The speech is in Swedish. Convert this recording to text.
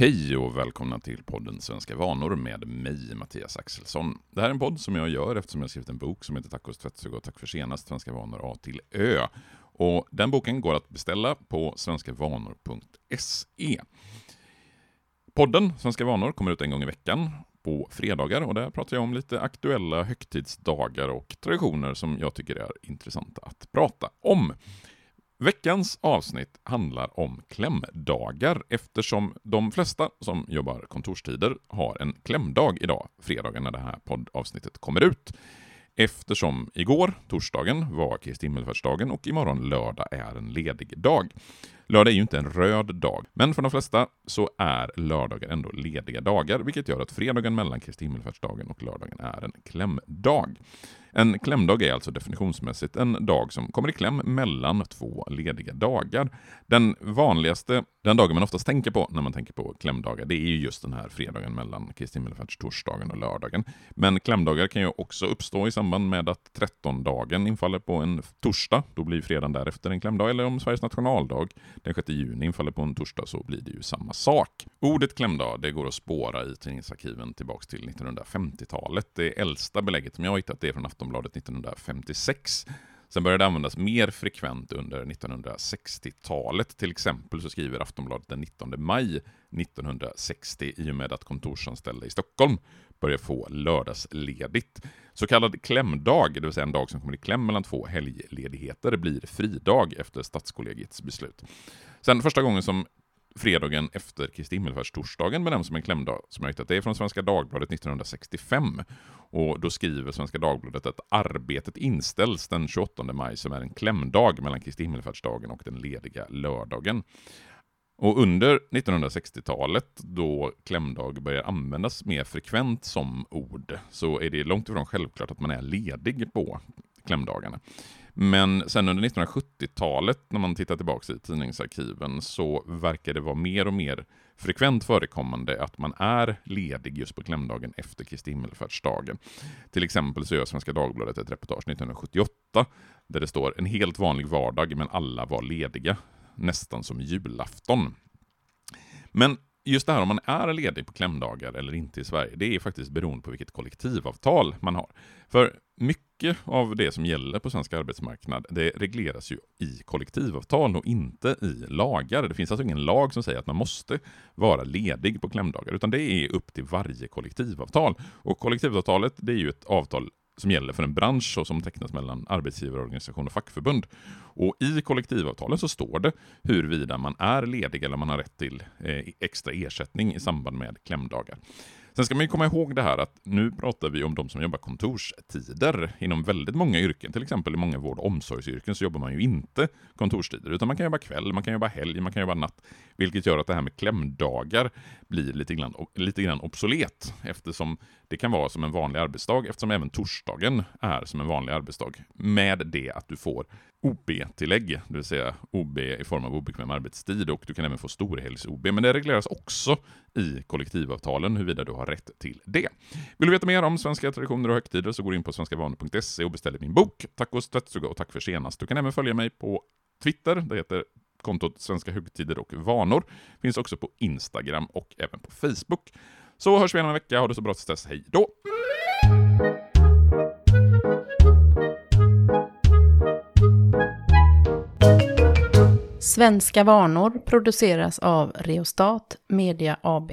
Hej och välkomna till podden Svenska vanor med mig, Mattias Axelsson. Det här är en podd som jag gör eftersom jag skrivit en bok som heter Tacos tvättstuga och tack för senast, Svenska vanor A till Ö. Och den boken går att beställa på svenskavanor.se. Podden Svenska vanor kommer ut en gång i veckan på fredagar och där pratar jag om lite aktuella högtidsdagar och traditioner som jag tycker är intressanta att prata om. Veckans avsnitt handlar om klämdagar eftersom de flesta som jobbar kontorstider har en klämdag idag, fredagen när det här poddavsnittet kommer ut. Eftersom igår, torsdagen, var Kristi himmelfärdsdagen och imorgon lördag är en ledig dag. Lördag är ju inte en röd dag, men för de flesta så är lördagar ändå lediga dagar, vilket gör att fredagen mellan Kristi himmelfärdsdagen och lördagen är en klämdag. En klämdag är alltså definitionsmässigt en dag som kommer i kläm mellan två lediga dagar. Den vanligaste, den dagen man oftast tänker på när man tänker på klämdagar, det är ju just den här fredagen mellan Kristi himmelfärdstorsdagen och lördagen. Men klämdagar kan ju också uppstå i samband med att trettondagen infaller på en torsdag, då blir fredagen därefter en klämdag, eller om Sveriges nationaldag den 6 juni infaller på en torsdag så blir det ju samma sak. Ordet klämdag, det går att spåra i tidningsarkiven tillbaks till 1950-talet. Det äldsta belägget som jag har hittat är från Aftonbladet 1956. Sen började det användas mer frekvent under 1960-talet. Till exempel så skriver Aftonbladet den 19 maj 1960 i och med att kontorsanställda i Stockholm börjar få lördagsledigt. Så kallad klämdag, det vill säga en dag som kommer i kläm mellan två helgledigheter, blir fridag efter Stadskollegiets beslut. Sen första gången som fredagen efter Kristi himmelfärdstorsdagen benämns som en klämdag, som jag hittat, det är från Svenska Dagbladet 1965. Och då skriver Svenska Dagbladet att arbetet inställs den 28 maj som är en klämdag mellan Kristi himmelfärdsdagen och den lediga lördagen. Och under 1960-talet, då klämdag börjar användas mer frekvent som ord, så är det långt ifrån självklart att man är ledig på klämdagarna. Men sen under 1970-talet, när man tittar tillbaka i tidningsarkiven, så verkar det vara mer och mer frekvent förekommande att man är ledig just på klämdagen efter Kristi himmelfärdsdagen. Till exempel så gör Svenska Dagbladet ett reportage 1978 där det står en helt vanlig vardag men alla var lediga, nästan som julafton. Men just det här om man är ledig på klämdagar eller inte i Sverige, det är faktiskt beroende på vilket kollektivavtal man har. För mycket av det som gäller på svensk arbetsmarknad, det regleras ju i kollektivavtal och inte i lagar. Det finns alltså ingen lag som säger att man måste vara ledig på klämdagar, utan det är upp till varje kollektivavtal. Och kollektivavtalet, det är ju ett avtal som gäller för en bransch och som tecknas mellan arbetsgivarorganisation och fackförbund. Och I kollektivavtalen så står det huruvida man är ledig eller man har rätt till eh, extra ersättning i samband med klämdagar. Sen ska man ju komma ihåg det här att nu pratar vi om de som jobbar kontorstider inom väldigt många yrken. Till exempel i många vård och omsorgsyrken så jobbar man ju inte kontorstider, utan man kan jobba kväll, man kan jobba helg, man kan jobba natt. Vilket gör att det här med klämdagar blir lite grann, lite grann obsolet, eftersom det kan vara som en vanlig arbetsdag, eftersom även torsdagen är som en vanlig arbetsdag. Med det att du får OB-tillägg, det vill säga OB i form av obekväm arbetstid och du kan även få storhelgs-OB. Men det regleras också i kollektivavtalen huruvida du har rätt till det. Vill du veta mer om svenska traditioner och högtider så går du in på svenskavanor.se och beställer min bok Tacos tvättstuga och tack för senast. Du kan även följa mig på Twitter, det heter kontot Svenska högtider och vanor. Finns också på Instagram och även på Facebook. Så hörs vi igen om en vecka, ha det så bra tills dess, hej då! Svenska vanor produceras av Reostat Media AB.